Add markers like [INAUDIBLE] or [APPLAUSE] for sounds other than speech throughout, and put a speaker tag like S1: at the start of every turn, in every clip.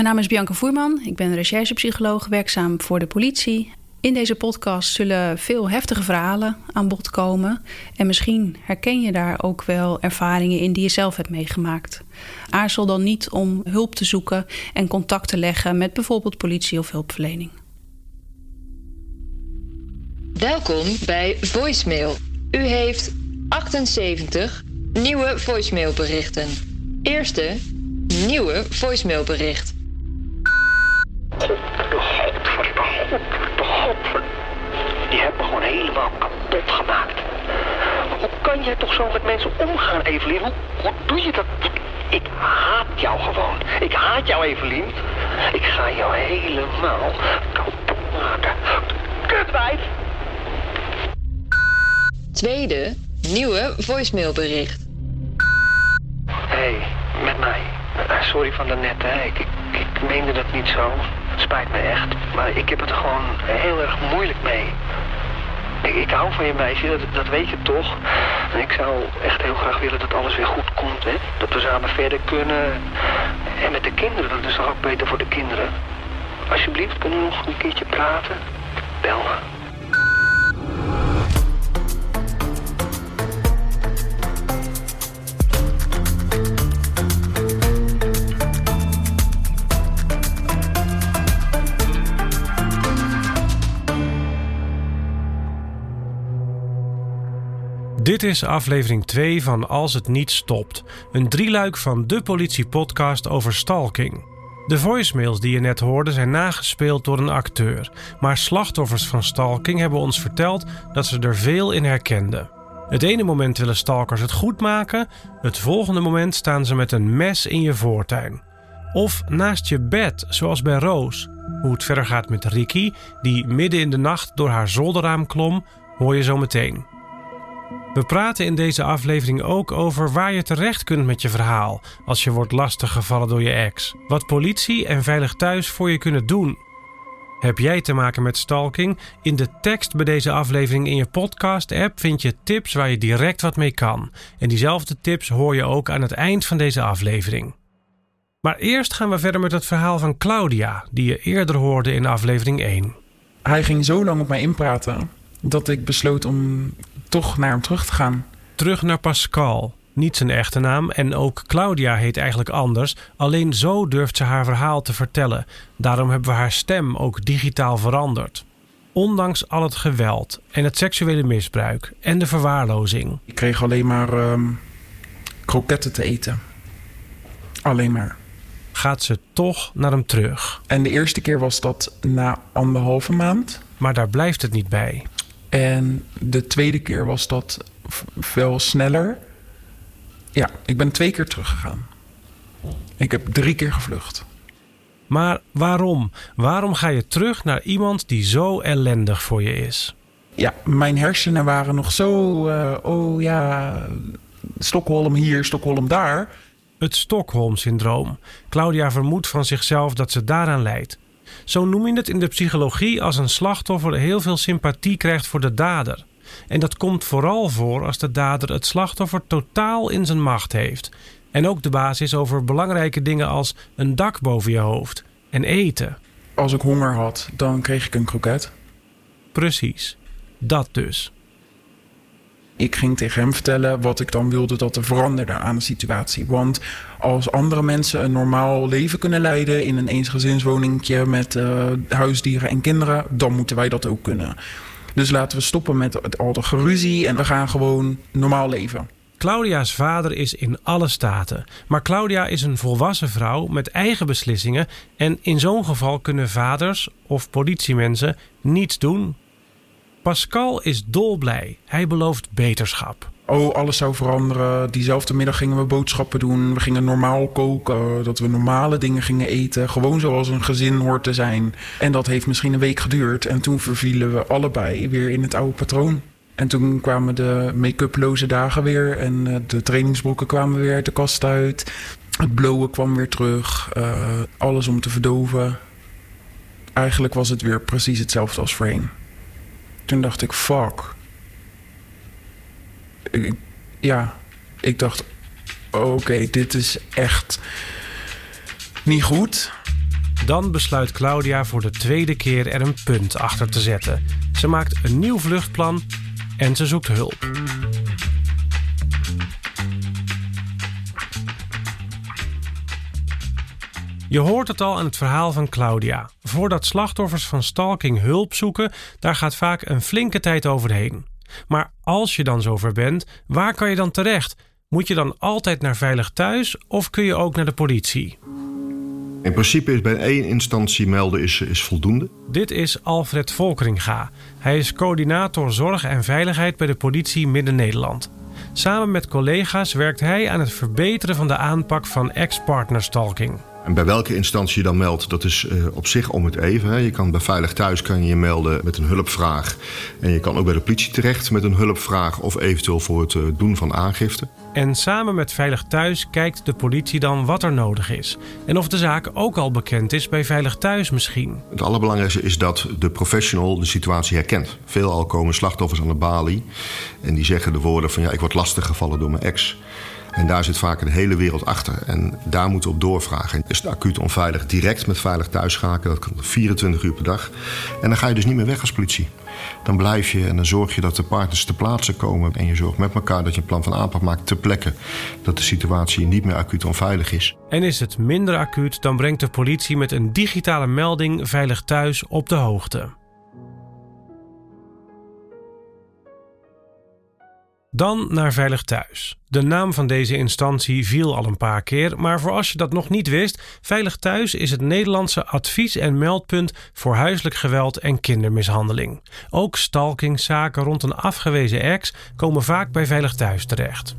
S1: Mijn naam is Bianca Voerman. Ik ben recherchepsycholoog werkzaam voor de politie. In deze podcast zullen veel heftige verhalen aan bod komen. En misschien herken je daar ook wel ervaringen in die je zelf hebt meegemaakt. Aarzel dan niet om hulp te zoeken en contact te leggen met bijvoorbeeld politie of hulpverlening.
S2: Welkom bij Voicemail. U heeft 78 nieuwe voicemailberichten. Eerste nieuwe voicemailbericht.
S3: Die hebt me gewoon helemaal kapot gemaakt. Hoe kan jij toch zo met mensen omgaan, Evelien? Hoe, hoe doe je dat? Ik haat jou gewoon. Ik haat jou, Evelien. Ik ga jou helemaal kapot maken. Kutwijf!
S2: Tweede nieuwe voicemailbericht.
S3: Hé, hey, met mij. Uh, sorry van daarnet, hè. Ik, ik, ik meende dat niet zo. Spijt me echt. Maar ik heb het er gewoon heel erg moeilijk mee. Ik, ik hou van je meisje, dat, dat weet je toch. En ik zou echt heel graag willen dat alles weer goed komt, hè. Dat we samen verder kunnen. En met de kinderen, dat is toch ook beter voor de kinderen. Alsjeblieft, kunnen we nog een keertje praten? Bel me.
S4: Dit is aflevering 2 van Als het niet stopt, een drieluik van de politiepodcast over stalking. De voicemails die je net hoorde zijn nagespeeld door een acteur, maar slachtoffers van stalking hebben ons verteld dat ze er veel in herkenden. Het ene moment willen stalkers het goed maken, het volgende moment staan ze met een mes in je voortuin. Of naast je bed, zoals bij Roos. Hoe het verder gaat met Ricky, die midden in de nacht door haar zolderraam klom, hoor je zo meteen. We praten in deze aflevering ook over waar je terecht kunt met je verhaal als je wordt lastiggevallen door je ex. Wat politie en Veilig Thuis voor je kunnen doen. Heb jij te maken met stalking? In de tekst bij deze aflevering in je podcast-app vind je tips waar je direct wat mee kan. En diezelfde tips hoor je ook aan het eind van deze aflevering. Maar eerst gaan we verder met het verhaal van Claudia, die je eerder hoorde in aflevering 1.
S5: Hij ging zo lang op mij inpraten dat ik besloot om toch naar hem terug te gaan.
S4: Terug naar Pascal. Niet zijn echte naam en ook Claudia heet eigenlijk anders. Alleen zo durft ze haar verhaal te vertellen. Daarom hebben we haar stem ook digitaal veranderd. Ondanks al het geweld en het seksuele misbruik en de verwaarlozing.
S5: Ik kreeg alleen maar uh, kroketten te eten. Alleen maar.
S4: Gaat ze toch naar hem terug.
S5: En de eerste keer was dat na anderhalve maand.
S4: Maar daar blijft het niet bij.
S5: En de tweede keer was dat veel sneller. Ja, ik ben twee keer teruggegaan. Ik heb drie keer gevlucht.
S4: Maar waarom? Waarom ga je terug naar iemand die zo ellendig voor je is?
S5: Ja, mijn hersenen waren nog zo. Uh, oh ja, Stockholm hier, Stockholm daar.
S4: Het Stockholm-syndroom. Claudia vermoedt van zichzelf dat ze daaraan leidt. Zo noem je het in de psychologie als een slachtoffer heel veel sympathie krijgt voor de dader. En dat komt vooral voor als de dader het slachtoffer totaal in zijn macht heeft. En ook de basis over belangrijke dingen als een dak boven je hoofd en eten.
S5: Als ik honger had, dan kreeg ik een kroket.
S4: Precies, dat dus.
S5: Ik ging tegen hem vertellen wat ik dan wilde dat er veranderde aan de situatie. Want als andere mensen een normaal leven kunnen leiden in een eensgezinswoningje met uh, huisdieren en kinderen, dan moeten wij dat ook kunnen. Dus laten we stoppen met al de geruzie en we gaan gewoon normaal leven.
S4: Claudia's vader is in alle staten. Maar Claudia is een volwassen vrouw met eigen beslissingen. En in zo'n geval kunnen vaders of politiemensen niets doen. Pascal is dolblij. Hij belooft beterschap.
S5: Oh, alles zou veranderen. Diezelfde middag gingen we boodschappen doen. We gingen normaal koken. Dat we normale dingen gingen eten. Gewoon zoals een gezin hoort te zijn. En dat heeft misschien een week geduurd. En toen vervielen we allebei weer in het oude patroon. En toen kwamen de make-uploze dagen weer. En eh, de trainingsbroeken kwamen weer uit de kast uit. Het blowen kwam weer terug. Uh, alles om te verdoven. Eigenlijk was het weer precies hetzelfde als voorheen. Toen dacht ik, fuck. Ja, ik dacht, oké, dit is echt niet goed.
S4: Dan besluit Claudia voor de tweede keer er een punt achter te zetten. Ze maakt een nieuw vluchtplan en ze zoekt hulp. Je hoort het al aan het verhaal van Claudia. Voordat slachtoffers van stalking hulp zoeken, daar gaat vaak een flinke tijd overheen. Maar als je dan zover bent, waar kan je dan terecht? Moet je dan altijd naar veilig thuis of kun je ook naar de politie?
S6: In principe is bij één instantie melden is, is voldoende.
S4: Dit is Alfred Volkeringa. Hij is coördinator zorg en veiligheid bij de politie Midden-Nederland. Samen met collega's werkt hij aan het verbeteren van de aanpak van ex-partnerstalking.
S6: En bij welke instantie je dan meldt, dat is uh, op zich om het even. Hè. Je kan bij Veilig Thuis kan je, je melden met een hulpvraag. En je kan ook bij de politie terecht met een hulpvraag of eventueel voor het uh, doen van aangifte.
S4: En samen met Veilig Thuis kijkt de politie dan wat er nodig is. En of de zaak ook al bekend is bij Veilig Thuis misschien.
S6: Het allerbelangrijkste is dat de professional de situatie herkent. Veelal komen slachtoffers aan de balie en die zeggen de woorden van ja, ik word lastiggevallen door mijn ex. En daar zit vaak een hele wereld achter. En daar moeten we op doorvragen. Is het acuut onveilig direct met veilig thuis schakelen? Dat kan 24 uur per dag. En dan ga je dus niet meer weg als politie. Dan blijf je en dan zorg je dat de partners te plaatsen komen. En je zorgt met elkaar dat je een plan van aanpak maakt ter plekke. Dat de situatie niet meer acuut onveilig is.
S4: En is het minder acuut, dan brengt de politie met een digitale melding veilig thuis op de hoogte. Dan naar Veilig Thuis. De naam van deze instantie viel al een paar keer, maar voor als je dat nog niet wist, Veilig Thuis is het Nederlandse advies- en meldpunt voor huiselijk geweld en kindermishandeling. Ook stalkingzaken rond een afgewezen ex komen vaak bij Veilig Thuis terecht.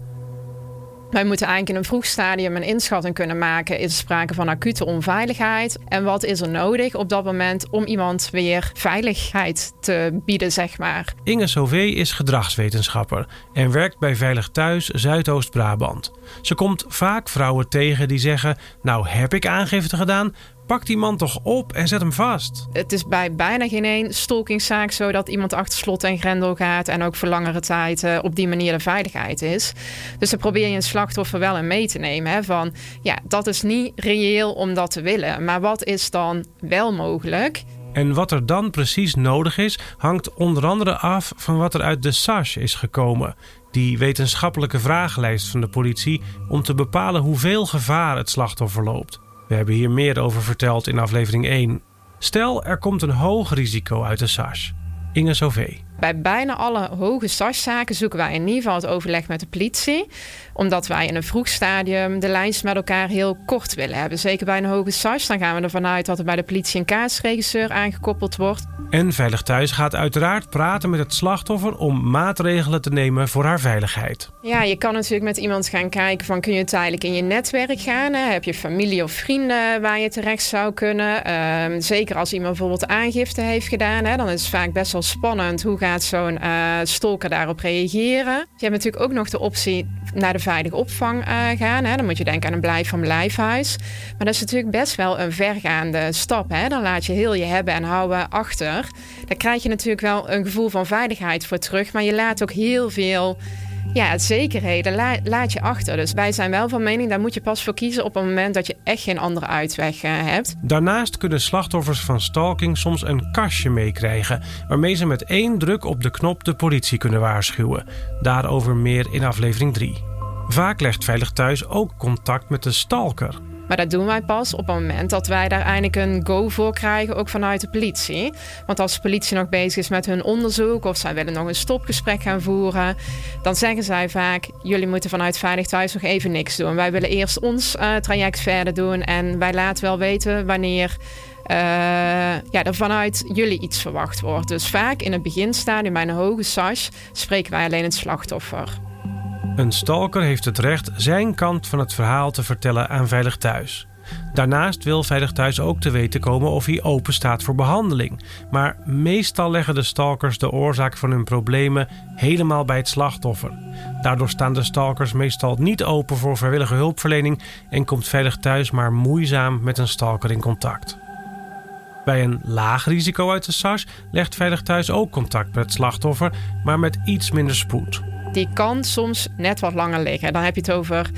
S7: Wij moeten eigenlijk in een vroeg stadium een inschatting kunnen maken. Is er sprake van acute onveiligheid? En wat is er nodig op dat moment om iemand weer veiligheid te bieden, zeg maar?
S4: Inge Sauvé is gedragswetenschapper en werkt bij Veilig Thuis Zuidoost-Brabant. Ze komt vaak vrouwen tegen die zeggen: Nou, heb ik aangifte gedaan, Pak die man toch op en zet hem vast.
S7: Het is bij bijna geen één stalkingzaak zo dat iemand achter slot en grendel gaat en ook voor langere tijd uh, op die manier de veiligheid is. Dus dan probeer je een slachtoffer wel in mee te nemen. Hè, van ja, dat is niet reëel om dat te willen. Maar wat is dan wel mogelijk?
S4: En wat er dan precies nodig is, hangt onder andere af van wat er uit de SARS is gekomen. Die wetenschappelijke vragenlijst van de politie om te bepalen hoeveel gevaar het slachtoffer loopt. We hebben hier meer over verteld in aflevering 1. Stel, er komt een hoog risico uit de SARS. Inge Sauvé.
S7: Bij bijna alle hoge SARS-zaken zoeken wij in ieder geval het overleg met de politie. Omdat wij in een vroeg stadium de lijst met elkaar heel kort willen hebben. Zeker bij een hoge SARS, dan gaan we ervan uit dat er bij de politie een kaasregisseur aangekoppeld wordt.
S4: En Veilig Thuis gaat uiteraard praten met het slachtoffer om maatregelen te nemen voor haar veiligheid.
S7: Ja, je kan natuurlijk met iemand gaan kijken van kun je tijdelijk in je netwerk gaan. Hè? Heb je familie of vrienden waar je terecht zou kunnen. Ehm, zeker als iemand bijvoorbeeld aangifte heeft gedaan, hè? dan is het vaak best wel spannend. Hoe gaat zo'n uh, stalker daarop reageren? Je hebt natuurlijk ook nog de optie naar de veilige opvang uh, gaan. Hè? Dan moet je denken aan een blijf van blijfhuis. Maar dat is natuurlijk best wel een vergaande stap. Hè? Dan laat je heel je hebben en houden achter. Daar krijg je natuurlijk wel een gevoel van veiligheid voor terug. Maar je laat ook heel veel ja, zekerheden laat je achter. Dus wij zijn wel van mening, daar moet je pas voor kiezen op het moment dat je echt geen andere uitweg uh, hebt.
S4: Daarnaast kunnen slachtoffers van stalking soms een kastje meekrijgen, waarmee ze met één druk op de knop de politie kunnen waarschuwen. Daarover meer in aflevering 3. Vaak legt Veilig Thuis ook contact met de stalker.
S7: Maar dat doen wij pas op het moment dat wij daar eindelijk een go voor krijgen, ook vanuit de politie. Want als de politie nog bezig is met hun onderzoek of zij willen nog een stopgesprek gaan voeren, dan zeggen zij vaak: jullie moeten vanuit Veilig Thuis nog even niks doen. Wij willen eerst ons uh, traject verder doen en wij laten wel weten wanneer. Uh, ja, er vanuit jullie iets verwacht wordt. Dus vaak in het beginstadium bij een hoge SARS spreken wij alleen het slachtoffer.
S4: Een stalker heeft het recht zijn kant van het verhaal te vertellen aan Veilig Thuis. Daarnaast wil Veilig Thuis ook te weten komen of hij open staat voor behandeling. Maar meestal leggen de stalkers de oorzaak van hun problemen helemaal bij het slachtoffer. Daardoor staan de stalkers meestal niet open voor vrijwillige hulpverlening en komt Veilig Thuis maar moeizaam met een stalker in contact. Bij een laag risico uit de SARS legt Veilig Thuis ook contact met het slachtoffer, maar met iets minder spoed.
S7: Die kan soms net wat langer liggen. Dan heb je het over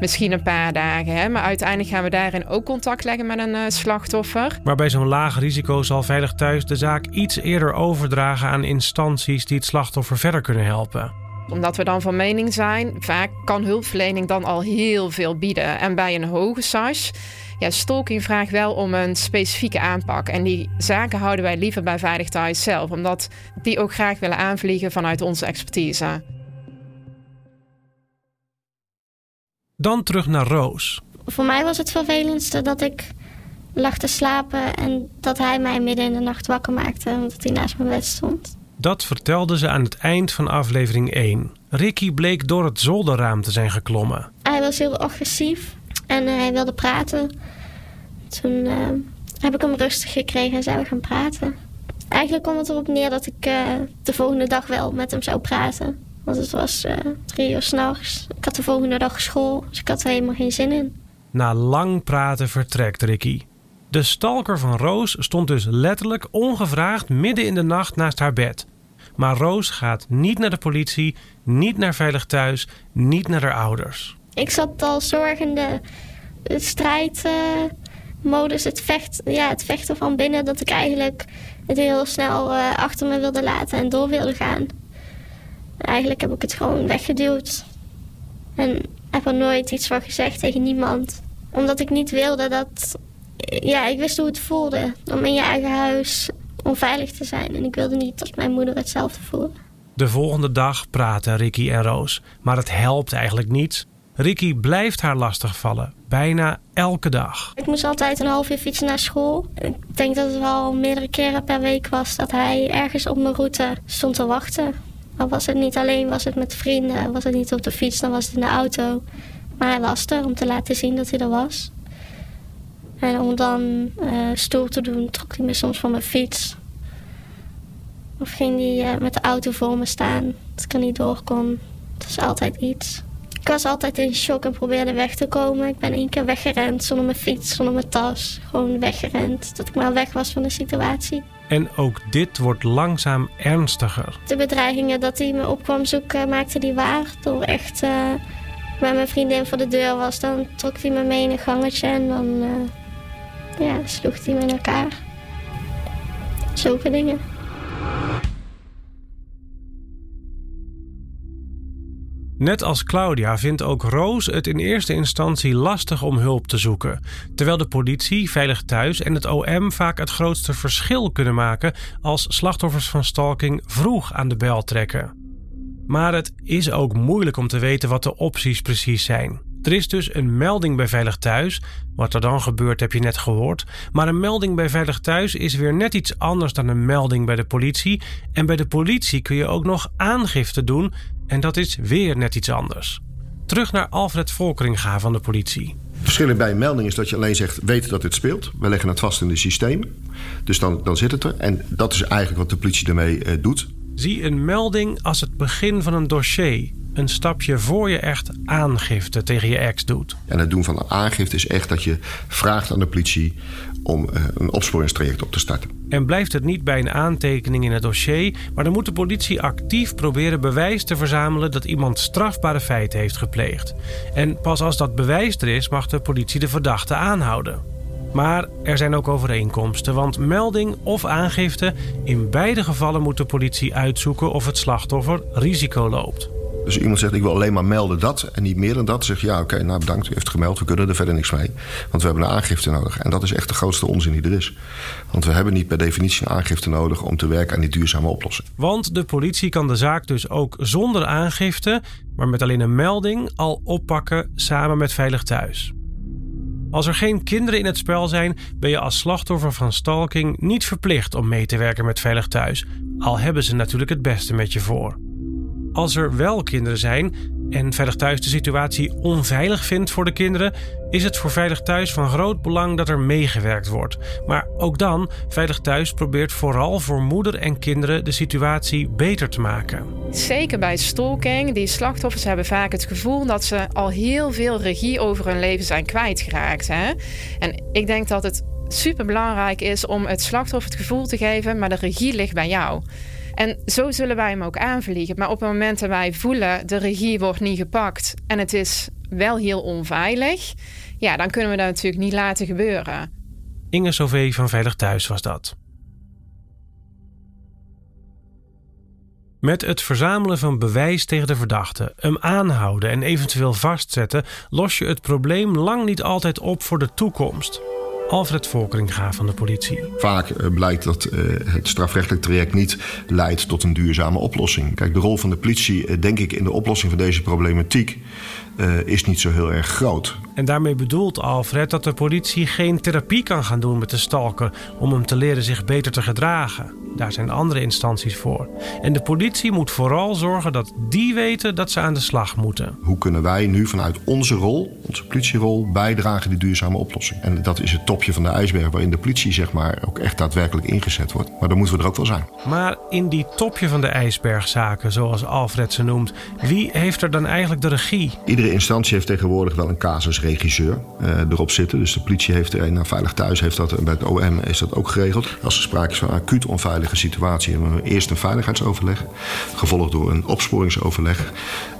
S7: misschien een paar dagen. Hè? Maar uiteindelijk gaan we daarin ook contact leggen met een uh, slachtoffer.
S4: Maar bij zo'n laag risico zal Veilig Thuis de zaak iets eerder overdragen aan instanties die het slachtoffer verder kunnen helpen
S7: omdat we dan van mening zijn, vaak kan hulpverlening dan al heel veel bieden. En bij een hoge SARS, ja, stalking vraagt wel om een specifieke aanpak. En die zaken houden wij liever bij Veilig Thuis zelf, omdat die ook graag willen aanvliegen vanuit onze expertise.
S4: Dan terug naar Roos.
S8: Voor mij was het vervelendste dat ik lag te slapen en dat hij mij midden in de nacht wakker maakte omdat hij naast mijn bed stond.
S4: Dat vertelde ze aan het eind van aflevering 1. Ricky bleek door het zolderraam te zijn geklommen.
S8: Hij was heel agressief en eh, hij wilde praten. Toen uh, heb ik hem rustig gekregen en zijn we gaan praten. Eigenlijk kwam het erop neer dat ik uh, de volgende dag wel met hem zou praten. Want het was drie uur s'nachts. Ik had de volgende dag school, dus ik had er helemaal geen zin in.
S4: Na lang praten vertrekt Ricky. De stalker van Roos stond dus letterlijk ongevraagd midden in de nacht naast haar bed. Maar Roos gaat niet naar de politie, niet naar Veilig Thuis, niet naar haar ouders.
S8: Ik zat al zorgende strijdmodus, het, vecht, ja, het vechten van binnen, dat ik eigenlijk het heel snel uh, achter me wilde laten en door wilde gaan. Eigenlijk heb ik het gewoon weggeduwd. En heb er nooit iets van gezegd tegen niemand. Omdat ik niet wilde dat. Ja, ik wist hoe het voelde om in je eigen huis onveilig te zijn. En ik wilde niet dat mijn moeder hetzelfde voelde.
S4: De volgende dag praten Ricky en Roos, maar het helpt eigenlijk niets. Ricky blijft haar lastigvallen, bijna elke dag.
S8: Ik moest altijd een half uur fietsen naar school. Ik denk dat het wel meerdere keren per week was dat hij ergens op mijn route stond te wachten. Al was het niet alleen, was het met vrienden, was het niet op de fiets, dan was het in de auto. Maar hij was om te laten zien dat hij er was. En om dan uh, stoer te doen, trok hij me soms van mijn fiets. Of ging hij uh, met de auto voor me staan, dat ik er niet door kon. Dat is altijd iets. Ik was altijd in shock en probeerde weg te komen. Ik ben één keer weggerend zonder mijn fiets, zonder mijn tas. Gewoon weggerend, dat ik maar weg was van de situatie.
S4: En ook dit wordt langzaam ernstiger.
S8: De bedreigingen dat hij me op kwam zoeken, maakte hij waar. Door echt uh, met mijn vriendin voor de deur was, dan trok hij me mee in een gangetje en dan ja, sloeg hij met elkaar. Zulke dingen.
S4: Net als Claudia vindt ook Roos het in eerste instantie lastig om hulp te zoeken, terwijl de politie, Veilig Thuis en het OM vaak het grootste verschil kunnen maken als slachtoffers van stalking vroeg aan de bel trekken. Maar het is ook moeilijk om te weten wat de opties precies zijn. Er is dus een melding bij Veilig Thuis. Wat er dan gebeurt heb je net gehoord. Maar een melding bij Veilig Thuis is weer net iets anders dan een melding bij de politie. En bij de politie kun je ook nog aangifte doen. En dat is weer net iets anders. Terug naar Alfred Volkeringa van de politie.
S6: Het verschil bij een melding is dat je alleen zegt: weet dat dit speelt. We leggen het vast in de systemen. Dus dan, dan zit het er. En dat is eigenlijk wat de politie ermee uh, doet.
S4: Zie een melding als het begin van een dossier een stapje voor je echt aangifte tegen je ex doet.
S6: En het doen van een aangifte is echt dat je vraagt aan de politie om uh, een opsporingstraject op te starten.
S4: En blijft het niet bij een aantekening in het dossier, maar dan moet de politie actief proberen bewijs te verzamelen dat iemand strafbare feiten heeft gepleegd. En pas als dat bewijs er is, mag de politie de verdachte aanhouden. Maar er zijn ook overeenkomsten, want melding of aangifte, in beide gevallen moet de politie uitzoeken of het slachtoffer risico loopt.
S6: Dus iemand zegt, ik wil alleen maar melden dat en niet meer dan dat. Dan zeg je, ja, oké, nou bedankt, u heeft gemeld. We kunnen er verder niks mee. Want we hebben een aangifte nodig. En dat is echt de grootste onzin die er is. Want we hebben niet per definitie een aangifte nodig... om te werken aan die duurzame oplossing.
S4: Want de politie kan de zaak dus ook zonder aangifte... maar met alleen een melding al oppakken samen met Veilig Thuis. Als er geen kinderen in het spel zijn, ben je als slachtoffer van stalking niet verplicht om mee te werken met Veilig Thuis, al hebben ze natuurlijk het beste met je voor. Als er wel kinderen zijn en Veilig Thuis de situatie onveilig vindt voor de kinderen, is het voor Veilig Thuis van groot belang dat er meegewerkt wordt. Maar ook dan, Veilig Thuis probeert vooral voor moeder en kinderen de situatie beter te maken.
S7: Zeker bij stalking, die slachtoffers hebben vaak het gevoel dat ze al heel veel regie over hun leven zijn kwijtgeraakt. Hè? En ik denk dat het super belangrijk is om het slachtoffer het gevoel te geven, maar de regie ligt bij jou. En zo zullen wij hem ook aanvliegen. Maar op het moment dat wij voelen, de regie wordt niet gepakt en het is wel heel onveilig, ja, dan kunnen we dat natuurlijk niet laten gebeuren.
S4: Inge Sauvé van Veilig Thuis was dat. Met het verzamelen van bewijs tegen de verdachte, hem aanhouden en eventueel vastzetten, los je het probleem lang niet altijd op voor de toekomst. Alfred Volkeringa van de politie.
S6: Vaak eh, blijkt dat eh, het strafrechtelijk traject niet leidt tot een duurzame oplossing. Kijk, de rol van de politie, eh, denk ik, in de oplossing van deze problematiek is niet zo heel erg groot.
S4: En daarmee bedoelt Alfred dat de politie geen therapie kan gaan doen met de stalker om hem te leren zich beter te gedragen. Daar zijn andere instanties voor. En de politie moet vooral zorgen dat die weten dat ze aan de slag moeten.
S6: Hoe kunnen wij nu vanuit onze rol, onze politierol, bijdragen die duurzame oplossing? En dat is het topje van de ijsberg waarin de politie zeg maar ook echt daadwerkelijk ingezet wordt. Maar dan moeten we er ook wel zijn.
S4: Maar in die topje van de ijsbergzaken, zoals Alfred ze noemt, wie heeft er dan eigenlijk de regie?
S6: Iedere instantie heeft tegenwoordig wel een casusregisseur uh, erop zitten. Dus de politie heeft er een. Nou, Veilig Thuis heeft dat. Bij het OM is dat ook geregeld. Als er sprake is van acuut onveilig situatie hebben we eerst een veiligheidsoverleg, gevolgd door een opsporingsoverleg,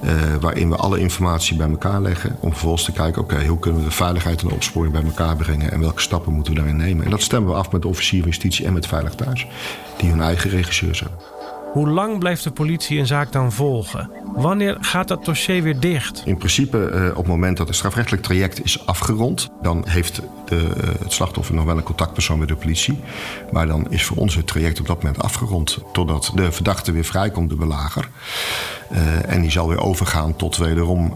S6: eh, waarin we alle informatie bij elkaar leggen om vervolgens te kijken, oké, hoe kunnen we de veiligheid en de opsporing bij elkaar brengen en welke stappen moeten we daarin nemen. En dat stemmen we af met de officier van justitie en met Veilig Thuis, die hun eigen regisseurs hebben.
S4: Hoe lang blijft de politie een zaak dan volgen? Wanneer gaat dat dossier weer dicht?
S6: In principe, eh, op het moment dat het strafrechtelijk traject is afgerond, dan heeft de, eh, het slachtoffer nog wel een contactpersoon met de politie. Maar dan is voor ons het traject op dat moment afgerond. Totdat de verdachte weer vrijkomt, de belager. Uh, en die zal weer overgaan tot wederom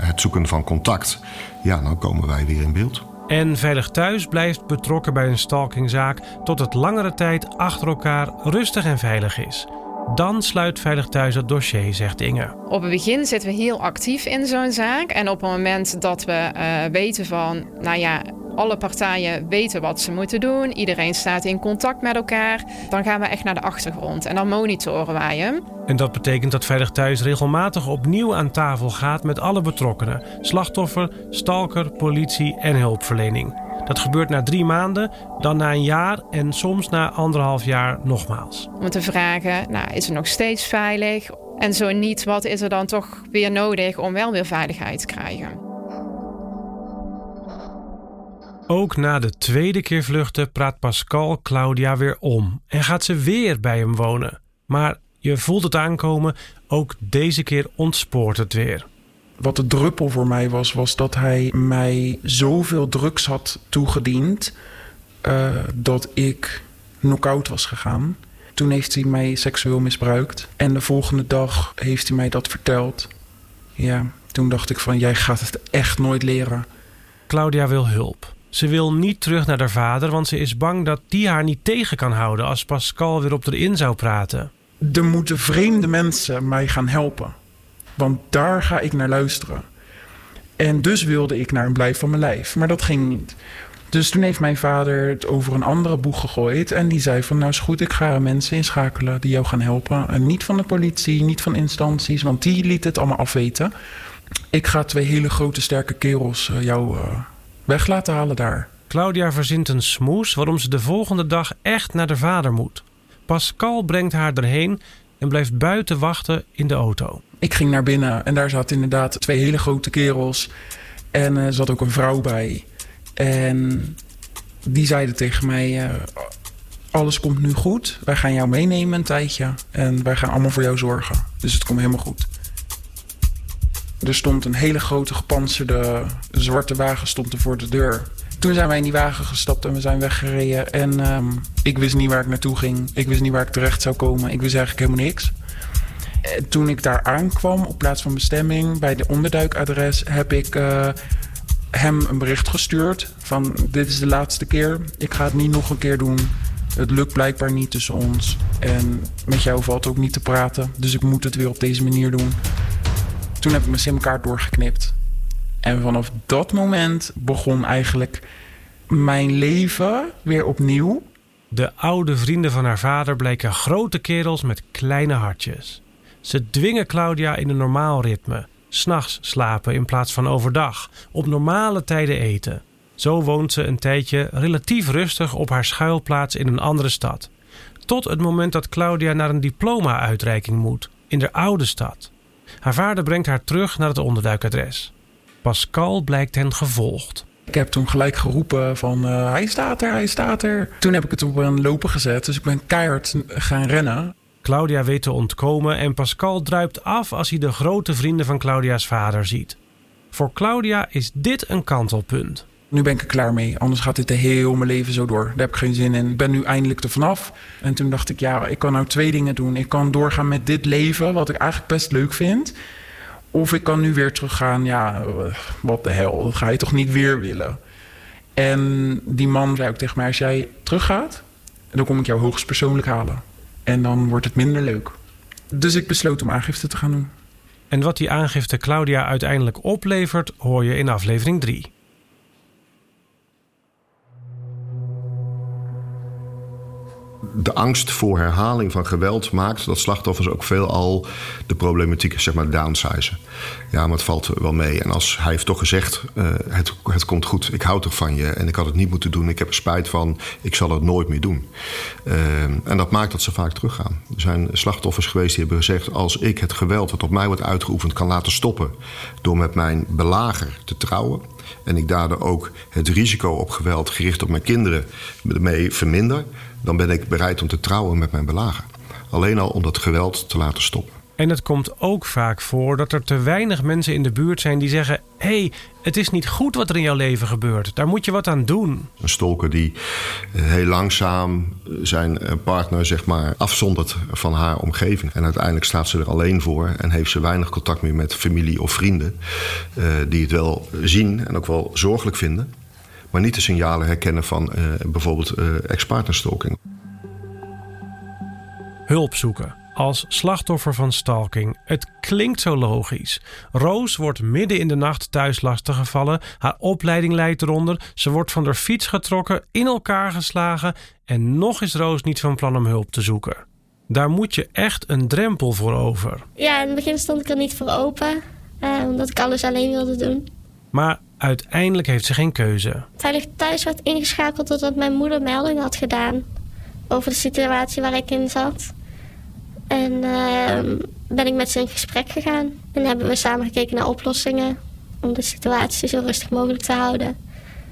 S6: het zoeken van contact. Ja, dan komen wij weer in beeld.
S4: En Veilig Thuis blijft betrokken bij een stalkingzaak tot het langere tijd achter elkaar rustig en veilig is. Dan sluit Veilig Thuis het dossier, zegt Inge.
S7: Op het begin zitten we heel actief in zo'n zaak. En op het moment dat we uh, weten van, nou ja, alle partijen weten wat ze moeten doen. Iedereen staat in contact met elkaar. Dan gaan we echt naar de achtergrond en dan monitoren wij hem.
S4: En dat betekent dat Veilig Thuis regelmatig opnieuw aan tafel gaat met alle betrokkenen: slachtoffer, stalker, politie en hulpverlening. Dat gebeurt na drie maanden, dan na een jaar en soms na anderhalf jaar nogmaals.
S7: Om te vragen, nou, is het nog steeds veilig? En zo niet, wat is er dan toch weer nodig om wel weer veiligheid te krijgen?
S4: Ook na de tweede keer vluchten praat Pascal Claudia weer om en gaat ze weer bij hem wonen. Maar je voelt het aankomen, ook deze keer ontspoort het weer.
S5: Wat de druppel voor mij was, was dat hij mij zoveel drugs had toegediend uh, dat ik knock-out was gegaan. Toen heeft hij mij seksueel misbruikt. En de volgende dag heeft hij mij dat verteld. Ja, toen dacht ik van jij gaat het echt nooit leren.
S4: Claudia wil hulp. Ze wil niet terug naar haar vader, want ze is bang dat die haar niet tegen kan houden als Pascal weer op erin zou praten.
S5: Er moeten vreemde mensen mij gaan helpen. Want daar ga ik naar luisteren. En dus wilde ik naar een blijf van mijn lijf. Maar dat ging niet. Dus toen heeft mijn vader het over een andere boeg gegooid. En die zei van nou is goed, ik ga mensen inschakelen die jou gaan helpen. En niet van de politie, niet van instanties, want die liet het allemaal afweten. Ik ga twee hele grote sterke kerels uh, jou uh, weg laten halen daar.
S4: Claudia verzint een smoes waarom ze de volgende dag echt naar de vader moet. Pascal brengt haar erheen en blijft buiten wachten in de auto.
S5: Ik ging naar binnen en daar zaten inderdaad twee hele grote kerels. En er zat ook een vrouw bij. En die zeiden tegen mij: uh, Alles komt nu goed. Wij gaan jou meenemen een tijdje. En wij gaan allemaal voor jou zorgen. Dus het komt helemaal goed. Er stond een hele grote gepantserde zwarte wagen stond voor de deur. Toen zijn wij in die wagen gestapt en we zijn weggereden. En um, ik wist niet waar ik naartoe ging. Ik wist niet waar ik terecht zou komen. Ik wist eigenlijk helemaal niks. En toen ik daar aankwam op plaats van bestemming bij de onderduikadres, heb ik uh, hem een bericht gestuurd van dit is de laatste keer. Ik ga het niet nog een keer doen. Het lukt blijkbaar niet tussen ons. En met jou valt ook niet te praten. Dus ik moet het weer op deze manier doen. Toen heb ik mijn simkaart doorgeknipt. En vanaf dat moment begon eigenlijk mijn leven weer opnieuw.
S4: De oude vrienden van haar vader bleken grote kerels met kleine hartjes. Ze dwingen Claudia in een normaal ritme. S'nachts slapen in plaats van overdag. Op normale tijden eten. Zo woont ze een tijdje relatief rustig op haar schuilplaats in een andere stad. Tot het moment dat Claudia naar een diploma-uitreiking moet in de oude stad. Haar vader brengt haar terug naar het onderduikadres. Pascal blijkt hen gevolgd.
S5: Ik heb toen gelijk geroepen van uh, hij staat er, hij staat er. Toen heb ik het op een lopen gezet, dus ik ben keihard gaan rennen.
S4: Claudia weet te ontkomen en Pascal druipt af als hij de grote vrienden van Claudia's vader ziet. Voor Claudia is dit een kantelpunt.
S5: Nu ben ik er klaar mee, anders gaat dit de heel mijn leven zo door. Daar heb ik geen zin in. Ik ben nu eindelijk er vanaf. En toen dacht ik, ja, ik kan nou twee dingen doen. Ik kan doorgaan met dit leven, wat ik eigenlijk best leuk vind. Of ik kan nu weer teruggaan, ja, wat de hel, dat ga je toch niet weer willen. En die man zei ook tegen mij, als jij teruggaat, dan kom ik jou hoogst persoonlijk halen. En dan wordt het minder leuk. Dus ik besloot om aangifte te gaan doen.
S4: En wat die aangifte Claudia uiteindelijk oplevert, hoor je in aflevering 3.
S6: De angst voor herhaling van geweld maakt dat slachtoffers ook veelal de problematiek, zeg maar, downsizen. Ja, maar het valt wel mee. En als hij heeft toch gezegd: uh, het, het komt goed, ik hou toch van je en ik had het niet moeten doen, ik heb er spijt van, ik zal het nooit meer doen. Uh, en dat maakt dat ze vaak teruggaan. Er zijn slachtoffers geweest die hebben gezegd: als ik het geweld dat op mij wordt uitgeoefend kan laten stoppen door met mijn belager te trouwen en ik daardoor ook het risico op geweld gericht op mijn kinderen mee verminder, dan ben ik bereid om te trouwen met mijn belager. Alleen al om dat geweld te laten stoppen.
S4: En het komt ook vaak voor dat er te weinig mensen in de buurt zijn die zeggen: hé, hey, het is niet goed wat er in jouw leven gebeurt. Daar moet je wat aan doen.
S6: Een stalker die eh, heel langzaam eh, zijn eh, partner zeg maar, afzondert van haar omgeving. En uiteindelijk staat ze er alleen voor en heeft ze weinig contact meer met familie of vrienden. die het wel zien en ook wel zorgelijk vinden. Maar niet de signalen herkennen van bijvoorbeeld ex-partnerstalking.
S4: Hulp zoeken als slachtoffer van stalking. Het klinkt zo logisch. Roos wordt midden in de nacht thuis lastiggevallen. Haar opleiding leidt eronder. Ze wordt van de fiets getrokken, in elkaar geslagen. En nog is Roos niet van plan om hulp te zoeken. Daar moet je echt een drempel voor over.
S8: Ja, in het begin stond ik er niet voor open. Uh, omdat ik alles alleen wilde doen.
S4: Maar uiteindelijk heeft ze geen keuze.
S8: Veilig thuis werd ingeschakeld doordat mijn moeder melding had gedaan. Over de situatie waar ik in zat. En uh, ben ik met ze in gesprek gegaan. En hebben we samen gekeken naar oplossingen om de situatie zo rustig mogelijk te houden.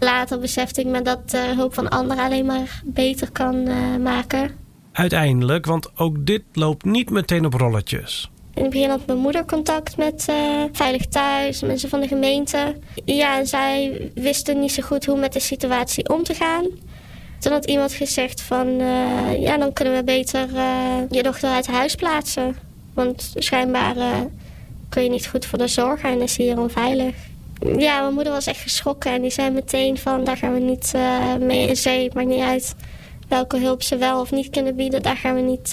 S8: Later besefte ik me dat de hulp van anderen alleen maar beter kan uh, maken.
S4: Uiteindelijk, want ook dit loopt niet meteen op rolletjes.
S8: In het begin had mijn moeder contact met uh, Veilig Thuis, mensen van de gemeente. Ja, zij wisten niet zo goed hoe met de situatie om te gaan. Toen had iemand gezegd van, uh, ja, dan kunnen we beter uh, je dochter uit huis plaatsen. Want schijnbaar kun je niet goed voor de zorg en is hier onveilig. Ja, mijn moeder was echt geschrokken en die zei meteen van, daar gaan we niet mee in zee. Maakt niet uit welke hulp ze wel of niet kunnen bieden, daar gaan we niet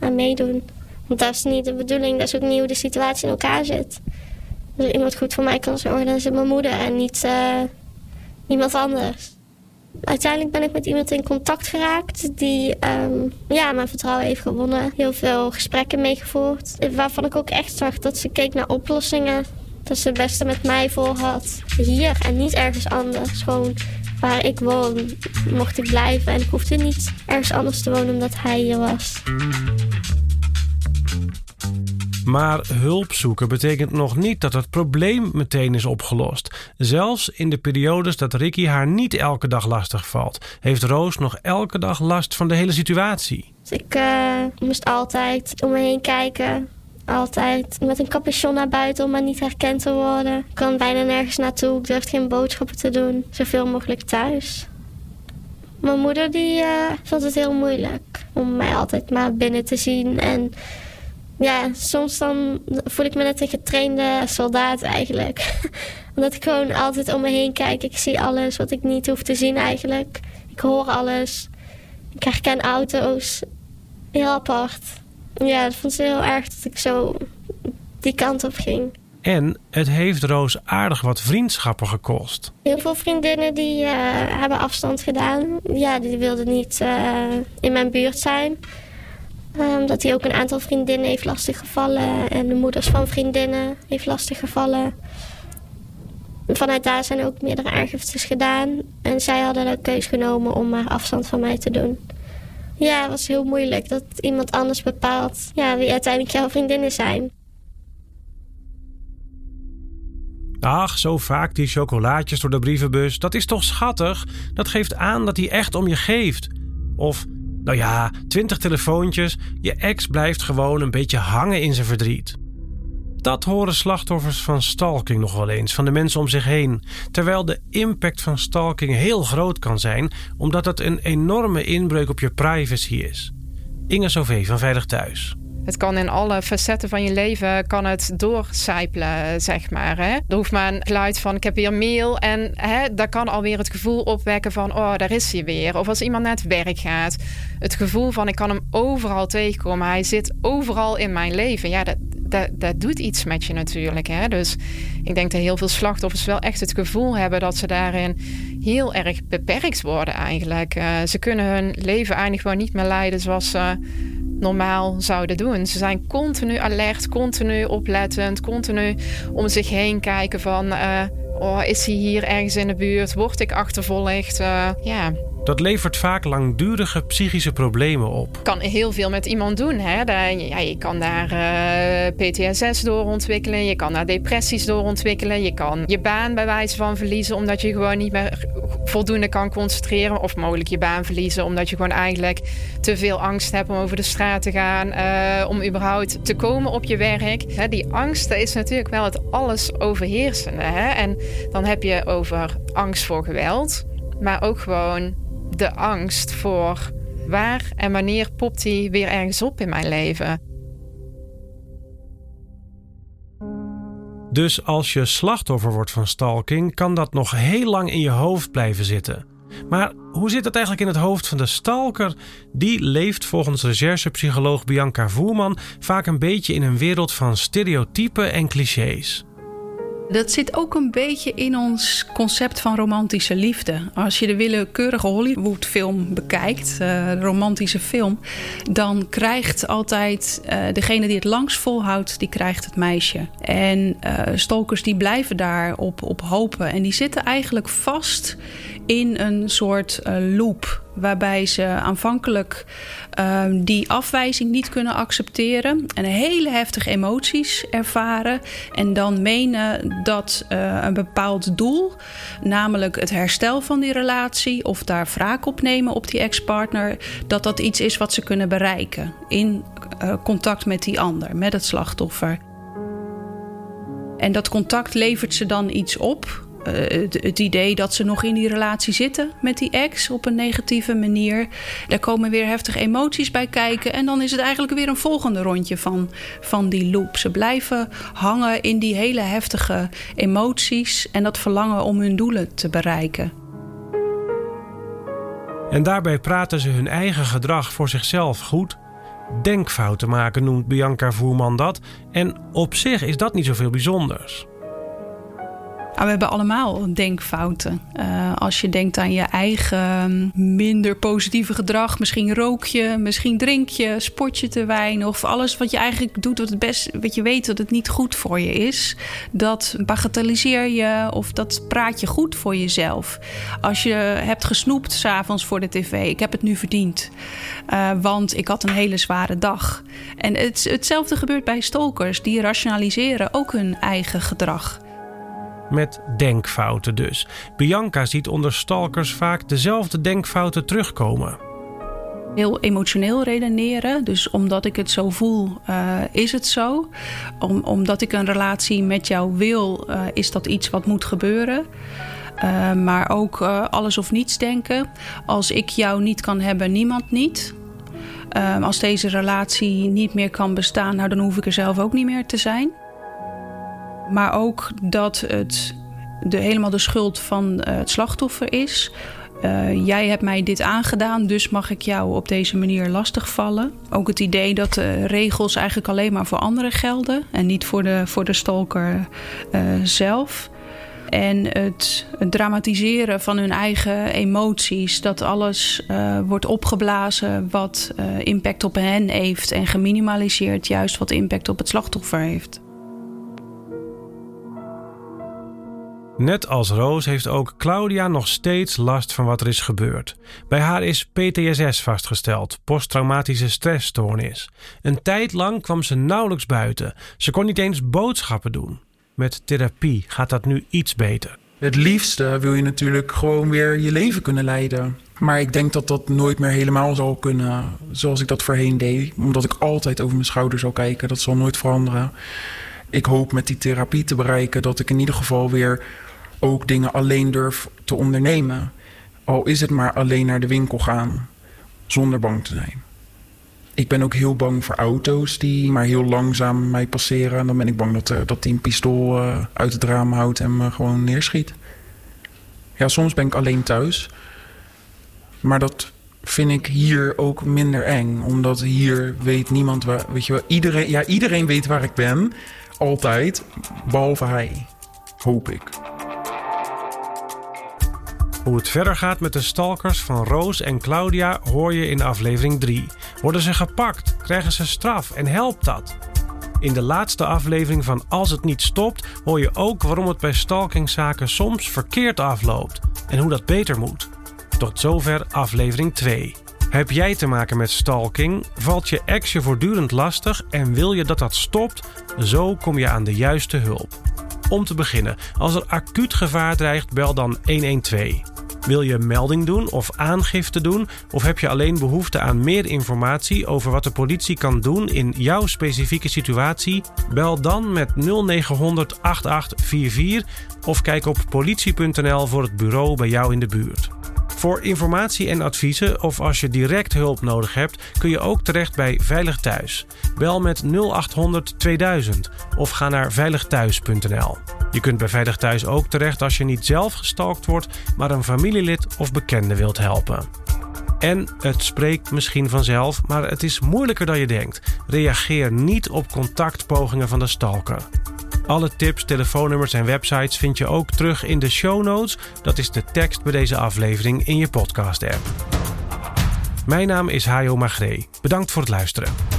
S8: aan meedoen. Want dat is niet de bedoeling, dat is ook niet hoe de situatie in elkaar zit. Als iemand goed voor mij kan zorgen, dan is het mijn moeder en niet iemand anders. Uiteindelijk ben ik met iemand in contact geraakt die um, ja, mijn vertrouwen heeft gewonnen. Heel veel gesprekken meegevoerd. Waarvan ik ook echt zag dat ze keek naar oplossingen. Dat ze het beste met mij voor had. Hier en niet ergens anders. Gewoon waar ik woon mocht ik blijven. En ik hoefde niet ergens anders te wonen omdat hij hier was.
S4: Maar hulp zoeken betekent nog niet dat het probleem meteen is opgelost. Zelfs in de periodes dat Ricky haar niet elke dag lastig valt, heeft Roos nog elke dag last van de hele situatie.
S8: Dus ik uh, moest altijd om me heen kijken. Altijd met een capuchon naar buiten om maar niet herkend te worden. Ik kan bijna nergens naartoe. Ik durfde geen boodschappen te doen. Zoveel mogelijk thuis. Mijn moeder die, uh, vond het heel moeilijk om mij altijd maar binnen te zien. En ja, soms dan voel ik me net een getrainde soldaat eigenlijk. [LAUGHS] Omdat ik gewoon altijd om me heen kijk. Ik zie alles wat ik niet hoef te zien eigenlijk. Ik hoor alles. Ik herken auto's. Heel apart. Ja, dat vond ze heel erg dat ik zo die kant op ging.
S4: En het heeft Roos aardig wat vriendschappen gekost.
S8: Heel veel vriendinnen die uh, hebben afstand gedaan. Ja, die wilden niet uh, in mijn buurt zijn. Um, dat hij ook een aantal vriendinnen heeft lastiggevallen. En de moeders van vriendinnen heeft lastiggevallen. Vanuit daar zijn ook meerdere aangiftes gedaan. En zij hadden de keus genomen om maar afstand van mij te doen. Ja, het was heel moeilijk dat iemand anders bepaalt ja, wie uiteindelijk jouw vriendinnen zijn.
S4: Ach, zo vaak die chocolaatjes door de brievenbus. Dat is toch schattig? Dat geeft aan dat hij echt om je geeft. Of, nou ja, twintig telefoontjes. Je ex blijft gewoon een beetje hangen in zijn verdriet. Dat horen slachtoffers van stalking nog wel eens, van de mensen om zich heen. Terwijl de impact van stalking heel groot kan zijn, omdat het een enorme inbreuk op je privacy is. Inge Sauvé van Veilig Thuis.
S7: Het kan in alle facetten van je leven kan het doorcijpelen, zeg maar. Hè? Er hoeft maar een geluid van ik heb weer mail. En hè, dat kan alweer het gevoel opwekken van oh, daar is hij weer. Of als iemand naar het werk gaat. Het gevoel van ik kan hem overal tegenkomen. Hij zit overal in mijn leven. Ja, dat, dat, dat doet iets met je natuurlijk. Hè? Dus ik denk dat heel veel slachtoffers wel echt het gevoel hebben dat ze daarin heel erg beperkt worden eigenlijk. Uh, ze kunnen hun leven eigenlijk gewoon niet meer leiden zoals ze normaal zouden doen. Ze zijn continu alert, continu oplettend, continu om zich heen kijken van... Uh, oh, is hij hier ergens in de buurt? Word ik achtervolgd? Uh, ja,
S4: dat levert vaak langdurige psychische problemen op.
S7: Kan heel veel met iemand doen. Hè? ja, je kan daar uh, eh, PTSS door ontwikkelen. Je kan daar depressies door ontwikkelen. Je kan je baan bij wijze van verliezen omdat je gewoon niet meer voldoende kan concentreren. Of mogelijk je baan verliezen omdat je gewoon eigenlijk te veel angst hebt om over de straat te gaan. Uh, om überhaupt te komen op je werk. Hè? Die angst is natuurlijk wel het alles overheersende. Hè? En dan heb je over angst voor geweld. Maar ook gewoon de angst voor waar en wanneer popt hij weer ergens op in mijn leven.
S4: Dus als je slachtoffer wordt van stalking, kan dat nog heel lang in je hoofd blijven zitten. Maar hoe zit het eigenlijk in het hoofd van de stalker? Die leeft volgens recherchepsycholoog Bianca Voerman vaak een beetje in een wereld van stereotypen en clichés.
S1: Dat zit ook een beetje in ons concept van romantische liefde. Als je de willekeurige Hollywood-film bekijkt, uh, romantische film, dan krijgt altijd uh, degene die het langst volhoudt, die krijgt het meisje. En uh, stalkers die blijven daar op, op hopen en die zitten eigenlijk vast in een soort loop waarbij ze aanvankelijk um, die afwijzing niet kunnen accepteren en hele heftige emoties ervaren en dan menen dat uh, een bepaald doel, namelijk het herstel van die relatie of daar wraak op nemen op die ex-partner, dat dat iets is wat ze kunnen bereiken in uh, contact met die ander, met het slachtoffer. En dat contact levert ze dan iets op eh, het, het, idee dat ze nog in die relatie zitten met die ex op een negatieve manier. Daar komen weer heftige emoties bij kijken. En dan is het eigenlijk weer een volgende rondje van, van die loop. Ze blijven hangen in die hele heftige emoties en dat verlangen om hun doelen te bereiken.
S4: En daarbij praten ze hun eigen gedrag voor zichzelf goed. Denkfouten maken noemt Bianca Voerman dat. En op zich is dat niet zoveel bijzonders.
S1: Ah, we hebben allemaal denkfouten. Uh, als je denkt aan je eigen minder positieve gedrag, misschien rook je, misschien drink je, sport je te weinig of alles wat je eigenlijk doet wat, het best, wat je weet dat het niet goed voor je is, dat bagatelliseer je of dat praat je goed voor jezelf. Als je hebt gesnoept s'avonds voor de tv, ik heb het nu verdiend, uh, want ik had een hele zware dag. En het, hetzelfde gebeurt bij stalkers, die rationaliseren ook hun eigen gedrag
S4: met denkfouten dus. Bianca ziet onder stalkers vaak dezelfde denkfouten terugkomen.
S1: Heel emotioneel redeneren. Dus omdat ik het zo voel, uh, is het zo. Om, omdat ik een relatie met jou wil, uh, is dat iets wat moet gebeuren. Uh, maar ook alles of niets denken. Als ik jou niet kan hebben, niemand niet. als deze relatie niet meer kan bestaan, nou, dan hoef ik er zelf ook niet meer te zijn. Maar ook dat het de, helemaal de schuld van uh, het slachtoffer is. Uh, jij hebt mij dit aangedaan, dus mag ik jou op deze manier lastigvallen. Ook het idee dat de regels eigenlijk alleen maar voor anderen gelden en niet voor de, voor de stalker uh, zelf. En het, het, dramatiseren van hun eigen emoties, dat alles wordt opgeblazen wat impact op hen heeft en geminimaliseerd juist wat impact op het slachtoffer heeft.
S4: Net als Roos heeft ook Claudia nog steeds last van wat er is gebeurd. Bij haar is PTSS vastgesteld, posttraumatische stressstoornis. Een tijd lang kwam ze nauwelijks buiten. Ze kon niet eens boodschappen doen. Met therapie gaat dat nu iets beter.
S5: Het liefste wil je natuurlijk gewoon weer je leven kunnen leiden. Maar ik denk dat dat nooit meer helemaal zal kunnen zoals ik dat voorheen deed. Omdat ik altijd over mijn schouder zal kijken. Dat zal nooit veranderen. Ik hoop met die therapie te bereiken dat ik in ieder geval weer ook dingen alleen durf te ondernemen. Al is het maar alleen naar de winkel gaan, zonder bang te zijn. Ik ben ook heel bang voor auto's die maar heel langzaam mij passeren. En dan ben ik bang dat, uh, dat die een pistool uh, uit het raam houdt en me gewoon neerschiet. Ja, soms ben ik alleen thuis. Maar dat vind ik hier ook minder eng. Omdat hier weet niemand waar. Weet je wel, iedereen, ja, iedereen weet waar ik ben. Altijd. Behalve hij. Hoop ik.
S4: Hoe het verder gaat met de stalkers van Roos en Claudia hoor je in aflevering 3. Worden ze gepakt? Krijgen ze straf? En helpt dat? In de laatste aflevering van Als het niet stopt hoor je ook waarom het bij stalkingzaken soms verkeerd afloopt en hoe dat beter moet. Tot zover aflevering 2. Heb jij te maken met stalking? Valt je ex je voortdurend lastig en wil je dat dat stopt? Zo kom je aan de juiste hulp. Om te beginnen, als er acuut gevaar dreigt, bel dan 112. Wil je melding doen of aangifte doen? Of heb je alleen behoefte aan meer informatie over wat de politie kan doen in jouw specifieke situatie? Bel dan met 0900 8844 of kijk op politie.nl voor het bureau bij jou in de buurt. Voor informatie en adviezen of als je direct hulp nodig hebt, kun je ook terecht bij Veilig Thuis. Bel met 0800 2000 of ga naar veiligthuis.nl. Je kunt bij Veilig Thuis ook terecht als je niet zelf gestalkt wordt, maar een familielid of bekende wilt helpen. En het spreekt misschien vanzelf, maar het is moeilijker dan je denkt. Reageer niet op contactpogingen van de stalker. Alle tips, telefoonnummers en websites vind je ook terug in de show notes. Dat is de tekst bij deze aflevering in je podcast-app. Mijn naam is Hajo Magree. Bedankt voor het luisteren.